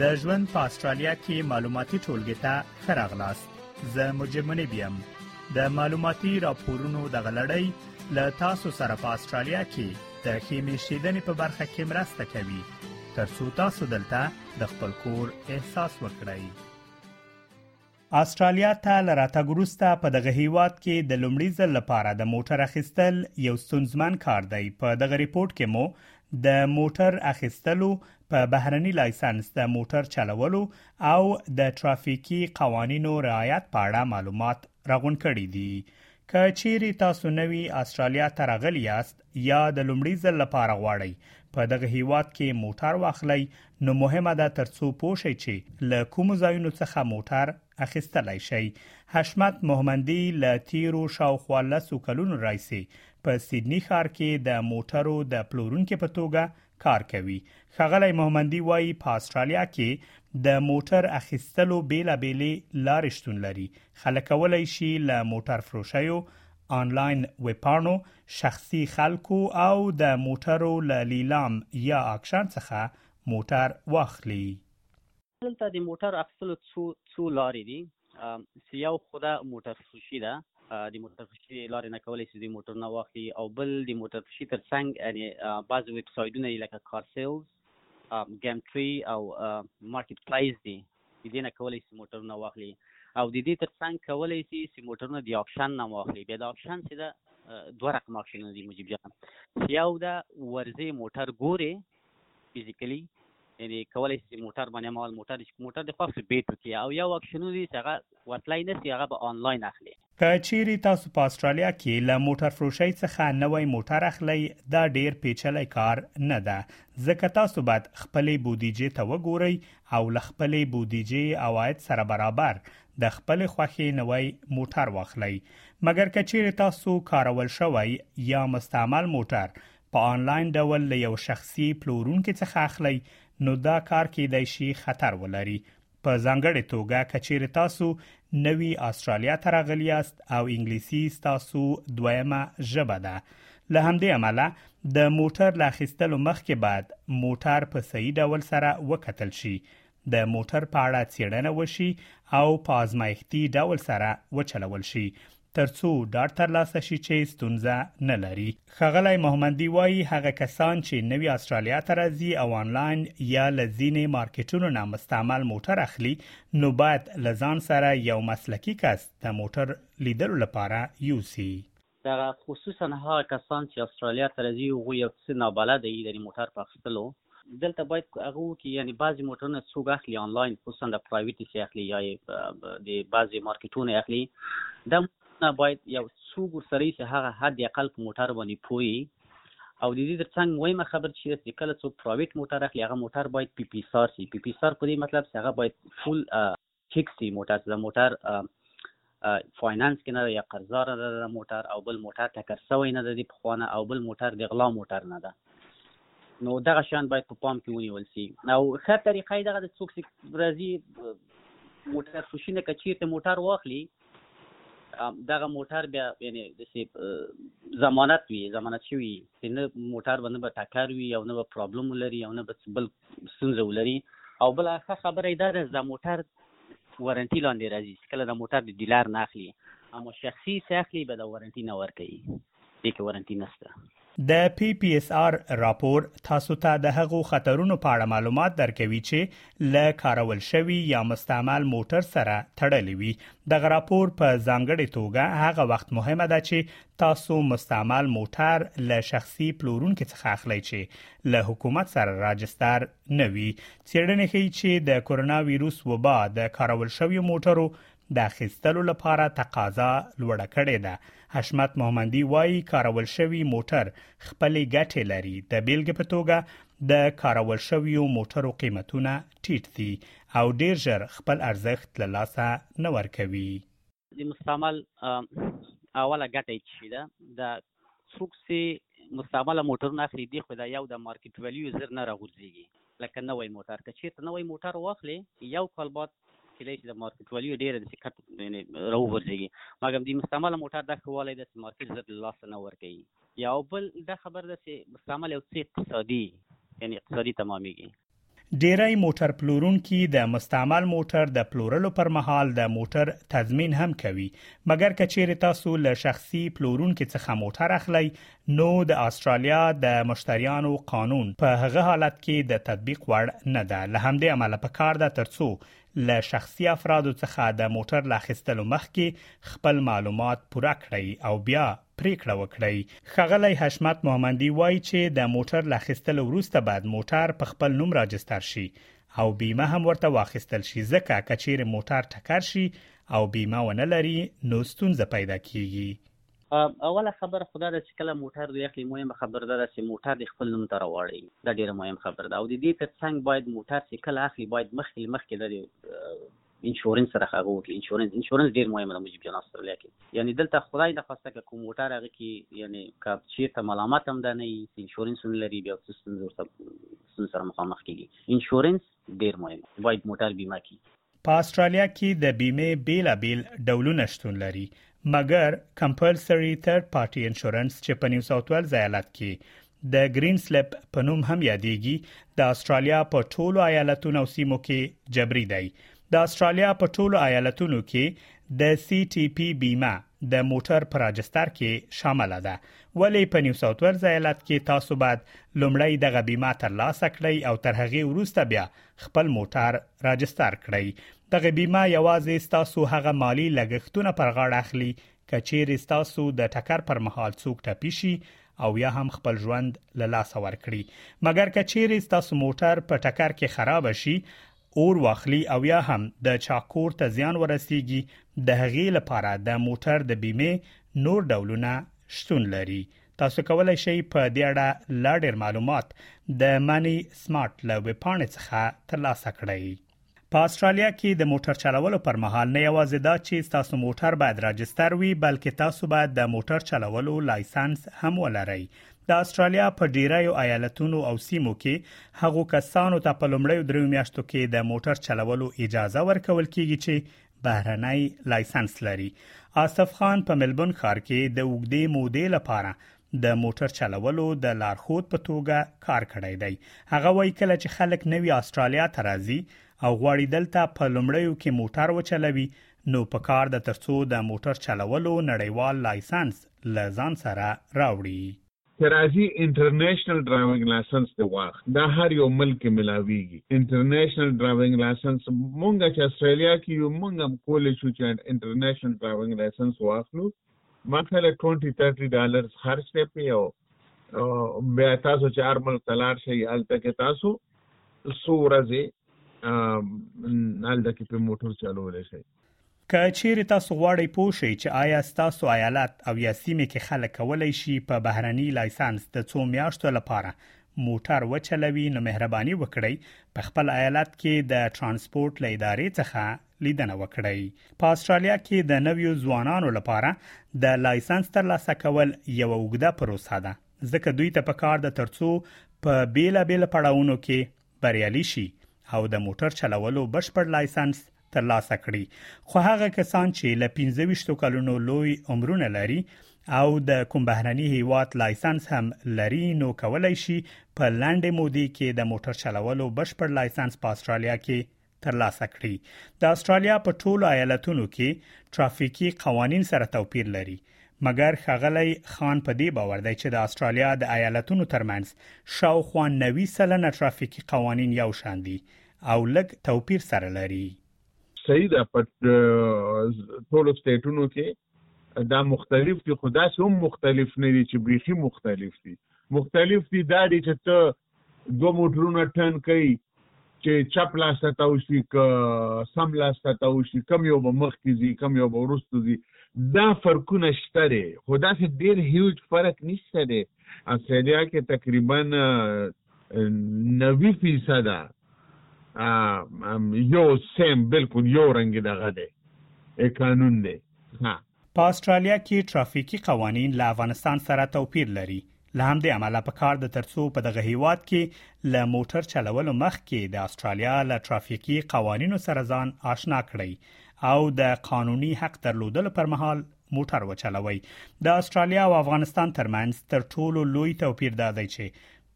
د ژوند په استرالیا کې معلوماتي ټولګې ته ښه راغلاست زه مجب منیب یم د معلوماتي راپورونو دغه لړۍ له تاسو سره په استرالیا کې د ښې میشتېدنې په برخه کې مرسته کوي ترڅو تاسو دلته د خپل کور احساس وکړئ اسټرالیا ته له راتګ وروسته په دغه هیواد کې د لومړي ځل لپاره د موټر اخیستل یو ستونزمن کار دی په دغه ریپورت کې مو د موټر اخیستلو په بهرني لایسنس د موټر چلولو او د ترافیکي قوانینو رعایت په اړه معلومات راغون کړي دي که چیرې تاسو نوی استرالیا ته راغلی یاست یا د لومړي ځل لپاره غواړئ په دغه هیواد کې موټر واخلئ نو مهمه ده ترڅو پوه شئ چې له کومو ځایونو څخه موټر اخیستلای شئ حشمت محمدي له تیرو شاوخوا لسو کلونو راهیسې په سیدني ښار کې د موټرو د پلورونکي په توګه کار کوي خغلی محمدي وایي په استرالیا کې د موټر اخیستلو بیلابېلې لارې شتون لري خلک کولای شي له موټر فروشیو آنلاین ویبپاڼو شخصي خلکو او د موټرو له لیلام یا اکشن څخه موټر واخلي دلته د موټر اخیستلو څو څو لارې دي چې یو خو دا موټر فروشي ده د موټر فروشي لارې نه کولی شي د موټرونه واخلي او بل د موټر فروشي تر څنګ یعنې بعضې ویب سایډونه یې لکه کار سیلز ګیم ټري او مارکیټ پلایز دي د دې نه کولی شي موټرونه واخلي او د دې تر څنګ کولی شي چې موټرونه د آپشن نه واخلي بیا د آپشن چې ده دوه رقم آپشنونه دي مجیب جان یو ده ورځې موټر ګورې فزیکلی یعنی کولای شي موټر باندې مال موټر چې موټر د خوښ بیت کې او یو اکشنو دي چې هغه وتلای نه سي هغه به انلاین اخلي که چیرې تاسو په استرالیا کې له موټر فروشۍ څخه نوی موټر اخلئ دا ډیر پیچلی کار نه ده ځکه تاسو باید خپلې بودیجې ته وګورئ او له خپلې بودیجې او عاید سره برابر د خپل خوښې نوی موټر واخلئ مګر که چیرې تاسو کارول شوی یا مستعمل موټر په انلاین ډول له یو شخصي پلورونکي څخه اخلئ نو دا کار کېدای شي خطر ولري په ځانګړې توګه که چیرې تاسو نوي استرالیا ته راغلي یاست او انګلیسي ستاسو دویمه ژبه ده له همدې امله د موټر له اخیستلو مخکې باید موټر په صحیح ډول سره وکتل شي د موټر په اړه څېړنه وشي او په آزمایښتي ډول سره وچلول شي ترڅو ډاډ ترلاسه شي چې ستونزه نه لري خغلی محمدي وایي هغه کسان چې نوی استرالیا ته راځي او انلاین یا لزینې مارکیټونو نه مستعمل موټر اخلي نو باید لزان سره یو مسلکی کس د موټر لیدلو لپاره یوسي دغه خصوصا هغه کسان چې استرالیا ته راځي هغه یو څه نابلده یي د موټر په اخستلو دلته باید هغه وکړي یعنی بعضی موټرونه څوک اخلي انلاین خصوصا د پرایویټ څخه اخلي یا د بعضی مارکیټونه اخلي دا موټرونه باید یو څوک ورسره چې هغه حد اقل په موټر باندې پوي او د دې ترڅنګ مهمه خبره چې چې کله څوک پرایویټ موټر اخلي هغه موټر باید پی پی سار شي پی پی سار په دې مطلب چې هغه باید فول فکس دی موټر چې د موټر فاینانس کې نه ده یا قرضدار نه ده د موټر او بل موټر ټکر سوی نه ده د پخوانه او بل موټر د غلا موټر نه ده نو دغه شان باید په پام کې ونیول سي او ښه طریقه یې دغه د څوک چې راځي موټر فروشي نه که چېرته موټر واخلي دغه موټر بیا یعنی داسې ضمانت وي ضمانت شوي چې نه موټر به نه به ټکر وي او نه به پرابلم ولري او نه به بل ستونزه ولري او بل ښه خبره دا ده دا موټر وارنټي لاندې راځي چې کله دا موټر د ډیلر نه اخلي اما شخصي چې اخلي به دا وارنټي نه ورکوي دې کې وارنټي نشته د پی پی اس آر راپور تاسو ته د هغو خطرونو په اړه معلومات درکوي چې له کارول شوی یا مستعمل موټر سره تړلی وي د راپور په ځانګړې توګه هغه وخت مهمه ده چې تاسو مستعمل موټر له شخصي پلورونکو څخه اخلي چې له حکومت سره راجستر نه وي څېړنې ښیي چې د کورونا ویروس وبا د کارول شویو موټرو د اخیستلو لپاره تقاضا لوړه کړې ده حشمت محمدي وایي کارول شوی موټر خپلې ګټې لري د بیلګې په توګه د کارول شویو موټرو قیمتونه ټیټ دي او ډیر ژر خپل ارزښت له لاسه نه ورکوي د مستعمل اوله ګټه چې ده دا څوک چې مستعمل موټرونه اخلي دی خو دا یو د مارکیټ ویلیو زر نه راغورځيږي لکه نوی موټر که چیرته نوی موټر واخلي یو کال بعد کېدای شي د مارکیټ ویلیو ډیره د سکت یعنی راوغورځيږي مګر د مستعمل موټر د خواله د مارکیټ زر لاس نه ور کوي یا بل دا خبر ده چې مستعمل یو څه اقتصادي یعنی اقتصادي تماميږي ډیری موټر پلورونکي د مستعمل موټر د پلورلو پر مهال د موټر تضمین هم کوي مګر که چیرې تاسو له شخصي پلورونکي څخه موټر اخلئ نو د استرالیا د مشتریانو قانون په هغه حالت کې د تطبیق وړ نه ده له همدې امله په کار ده ترڅو له شخصي افرادو څخه د موټر لاخیستلو مخکې خپل معلومات پوره کړئ او بیا پریکړه وکړئ. ښاغلی حشمت محمدي وايي چې د موټر له اخیستلو وروسته باید موټر په خپل نوم راجستر شي او بیمه هم ورته واخیستل شي ځکه که چیرې موټر ټکر شي او بیمه ونه لري نو ستونزه پیدا کیږي. اوله خبره خو دا ده چې کله موټر دی اخلي مهمه خبره دا ده چې موټر دې خپل نوم ته راواړوي دا ډېره مهم خبره ده او د دې تر څنګ باید موټر چې کله اخلي باید مخکې له مخکې د انشورنس سره هغه وکړي انشورنس انشورنس ډیر مهمه ده مجیب جان استرالیا کې یعنی دلته خدای نه خواسته که کوم ووټر هغه کې یعنی که چیرته ملامت هم ده نه یي انشورنس نه لري بیا څه ستونزه ورته ستونزه سره مخامخ کیږي انشورنس ډیر مهمه باید موټر بیمه کی په استرالیا کې د بیمه بیلابیل ډولونه شتون لري مګر کمپلسري تھرډ پارټي انشورنس چې په نیو ساوت ویلز ایالت کې د ګرین سلیپ په نوم هم یادېږي د استرالیا په ټولو ایالتونو او سیمو کې جبري دی د استرالیا په ټولو ایالتونو کې د سی ټي پی بیمه د موټر پر راجستر کې شامل ده ولی په نیو ساوت ورز ایالت کې تاسو باید لومړی دغه بیمه ترلاسه کړئ او تر هغه وروسته بیا خپل موټر راجستر کړئ دغه بیمه یوازې تاسو هغه مالی لګښتونه پر غاړه اخلي که چیرې ستاسو د ټکر پر مهال څوک ټپي شي او یا هم خپل ژوند له لاسه ورکړي مګر که چیرې ستاسو موټر په ټکر کې خراب شي اور واخلي او یا هم د چاکور ته زیان ورسیږي د هغې لپاره د موټر د بیمه نور ډولونه شتون لري تاسو کولای شئ په دې اړه لا ډېر معلومات د مانی سمارټ له ویبپاڼې څخه ترلاسه کړئ په استرالیا کې د موټر چلولو پر مهال نه یوازې دا چې تاسو موټر باید راجستر وي بلکې تاسو باید د موټر چلولو لایسنس هم ولرئ د استرالیا په ډیریو ایالتونو او سیمو کې هغو کسانو ته په لومړیو دریو میاشتو کې د موټر چلولو اجازه ورکول کیږي چې بهرنۍ لایسنس لري آصف خان په ملبون ښار کې د وګړي مودې لپاره د موټر چلولو د لارښود په توګه کار کړی دی هغه وایي کله چې خلک نوي استرالیا ته راځي او غواړي دلته په لومړیو کې موټر وچلوي نو په کار د ترڅو د موټر چلولو نړیوال لایسنس له ځان سره راوړي ته راځي انټرنیشنل ډرایوینګ لایسنس دې واخلي دا هر یو ملک کې ملاویږي انټرنیشنل ډرایوینګ لایسنس مونږ چې استرالیا کې یو مونږ هم کولی شو چې انټرنیشنل ډرایوینګ لایسنس واخلو مثلا ټونټي ترټي ډالرز خرڅ کړئ پرې او بیا تاسو چې هر ملک ته لاړ شئ هلته کې تاسو څو ورځې هلته کې په موټر چلولی شئ که چیرې تاسو غواړئ پوه شئ چې آیا ستاسو ایالت او یا سیمه کې خلک کولی شي په بهرني لایسنس د څو میاشتو لپاره موټر وچلوي نو مهرباني وکړئ په خپل ایالت کې د ترانسپورت له ادارې څخه لیدنه وکړئ په استرالیا کې د نویو ځوانانو لپاره د لایسنس ترلاسه کول یو اوږده پروسه ده ځکه دوی ته پکار ده ترڅو په بیلا بیل پړاونو کې بریالي شي او د موټر چلولو بشپړ لایسنس ترلاسه کړي خو هغه کسان چې له 15 کلونو لوی عمرونه لري او د کوم بهرني هیواد لایسنس هم لري نو کولای شي په لاندې مودې کې د موټر چلولو بشپړ لایسنس په استرالیا کې ترلاسه کړي د استرالیا په ټولو ایالتونو کې ترافیکي قوانين سره توپیر لري مګر خغلی خان په دې باور دی چې د استرالیا د ایالتونو ترمنځ شاوخوا 90 سلنه ترافیکي قوانين یو شان دي او لږ توپیر سره لري صحیح ده په ټولو سټیټونو کې دا مختلف دي خو داسې هم مختلف نه دي چې بیخي مختلف دي مختلف دي دا دي چې ته دوه موټرونه ټرن کوي چې چپ لاس ته تاو شي که سم لاس ته تاو شي کم یو به مخکې ځي کم یو به وروسته ځي دا فرقونه شته دی خو داسې ډېر هیوج فرق نشته دی استرالیا کې تقریبا نوي فیصده یو سیم بالکل یو رنګ دغه دی قانون دی ها په استرالیا کې ترافیکي قوانین له افغانستان سره توپیر لري له همدې امله په کار د ترڅو په دغه هیواد کې له موټر چلولو مخکې د استرالیا له ترافیکي قوانینو سره ځان آشنا کړئ او د قانوني حق درلودلو پر مهال موټر وچلوي د استرالیا او افغانستان ترمنځ تر ټولو لوی توپیر دا دی چې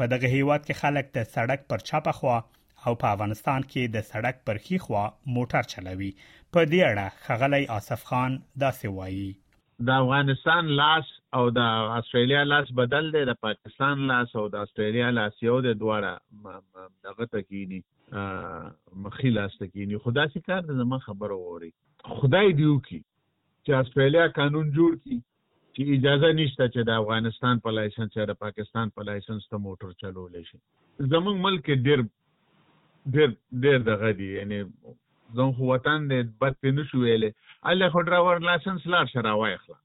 په دغه هیواد کې خلک د سړک پر چپه خوا او په افغانستان کې د سړک پر ښي خوا موټر چلوي په دې اړه ښاغلی آصف خان داسې وايي. د افغانستان لاس او د استرالیا لاس بدل دی، د پاکستان لاس او د استرالیا لاس یو دی، دواړه دغه ته کیني، ښي لاس ته کیني، خو داسې کار دی زما خبره واورئ، خدای دې وکړي چې استرالیا قانون جوړ کړي چی اجازه نشته چه د افغانستان په لایسنس یا د پاکستان په لایسنس ته موټر چلولی شی زموږ ملک کی ډیر ډیر ډیر دغه دی یعنی زموږ خو وطن دی بد پی نشو ویلی هلته خو ډرایور لایسنس لاړ شه راوای اخله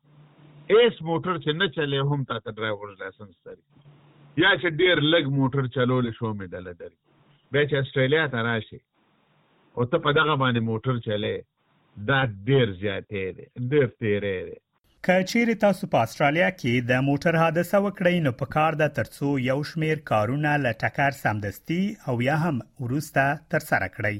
ایس موټر چه نه چلی هم تاته ډرایور لایسنس دری یا چه ډیر لږ موټر چلولی شو می دله دری بیا چه استرالیا ته راشی او ته په دغه باندې موټر چلی دا ډیر زیاتی دی ډیر تیری دی. که چیرې تاسو په استرالیا کې د موټر حادثه وکړئ نو پکار ده تر څو یو شمیر کارونه له ټکر سمدستي او یا هم وروسته تر سره کړئ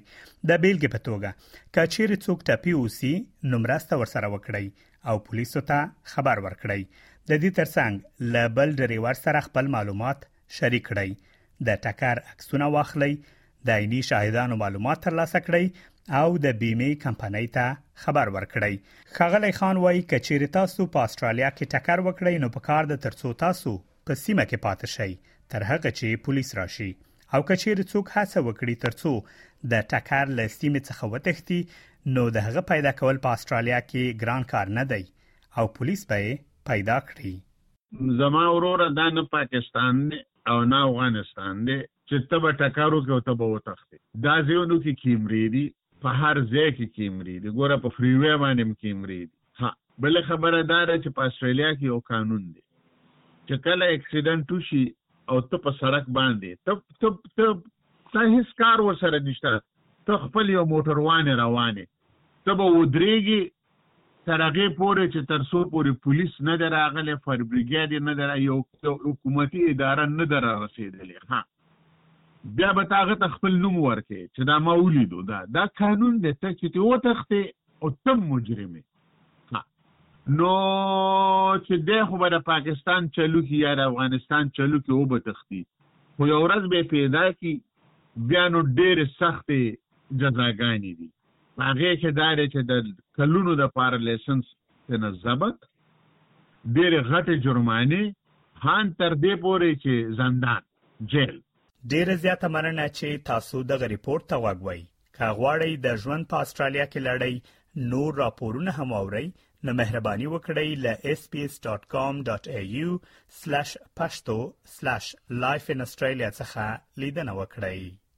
د بیلګې په توګه که چیرې څوک ټپي اوسي نو مرسته ورسره وکړئ او پولیسو ته خبر ورکړئ د دې ترڅنګ له بل ډریور سره خپل معلومات شریک کړئ د ټکر عکسونه واخلئ د عیني شاهدانو معلومات ترلاسه کړئ او د بیمه کمپنۍ ته خبر ورکړئ خغلی خان وایي کچیر تاسو په استرالیا کې ټکر وکړئ نو په کار د ترڅو تاسو په سیمه کې پاتې شئ تر هغه چې پولیس راشي او کچیر څوک هڅه وکړي ترڅو د ټکر له سیمې څخه وتښتي نو د هغه پیدا کول په استرالیا کې ګران کار نه دی او پولیس به پیدا کړي زما وروره دا نه پاکستان دی او نه افغانستان دی چی ته به ټکر وکړی او ته به وتښتی دا ځایونو کی کیمری دی په هر ځای کی کیمری دی ګوره په فری وی باندی هم کیمری دی ها بله خبره دا ده چی په استرالیا کی یو قانون دی چی کله اکسیډنټ وشی او ته په سړک باندی ته ته ته ستا هیڅ کار ورسره نشته ته خپل یو موټر وانی روانی ته به ودریږی تر هغې پورې چې تر څو پورې پولیس نه دی راغلی، فایربریګیډ یې نه دی راغلی، یو حکومتي اداره نه ده رارسېدلې، ها بیا به ته هغه ته خپل نوم ورکړې چې دا ما ولیدو، دا دا قانون دی، ته چې ترې وتښتې او ته مجرم یې. ها نو چې دی خو به د پاکستان چلو کړي یا د افغانستان چلو کړي وبه تښتي، خو یوه ورځ به یې پیدا کړي، بیا نو ډېرې سختې جزاګانې دي. په هغې کښې دا دې چې د کلونو د پاره لېسنس ترې نه ضبط، ډېرې غټې جرمانې هاند تر دې پورې چې زندان، جېل. ډېره زیاته مننه چې تاسو دغه رپورټ ته غوږ وئ. که غواړئ د ژوند په اسټرالیا کې لړئ نور راپورونه هم واورئ نو مهرباني وکړئ له sbs.com.au/pashto/lifeinaustralia څخه لیدنه وکړئ.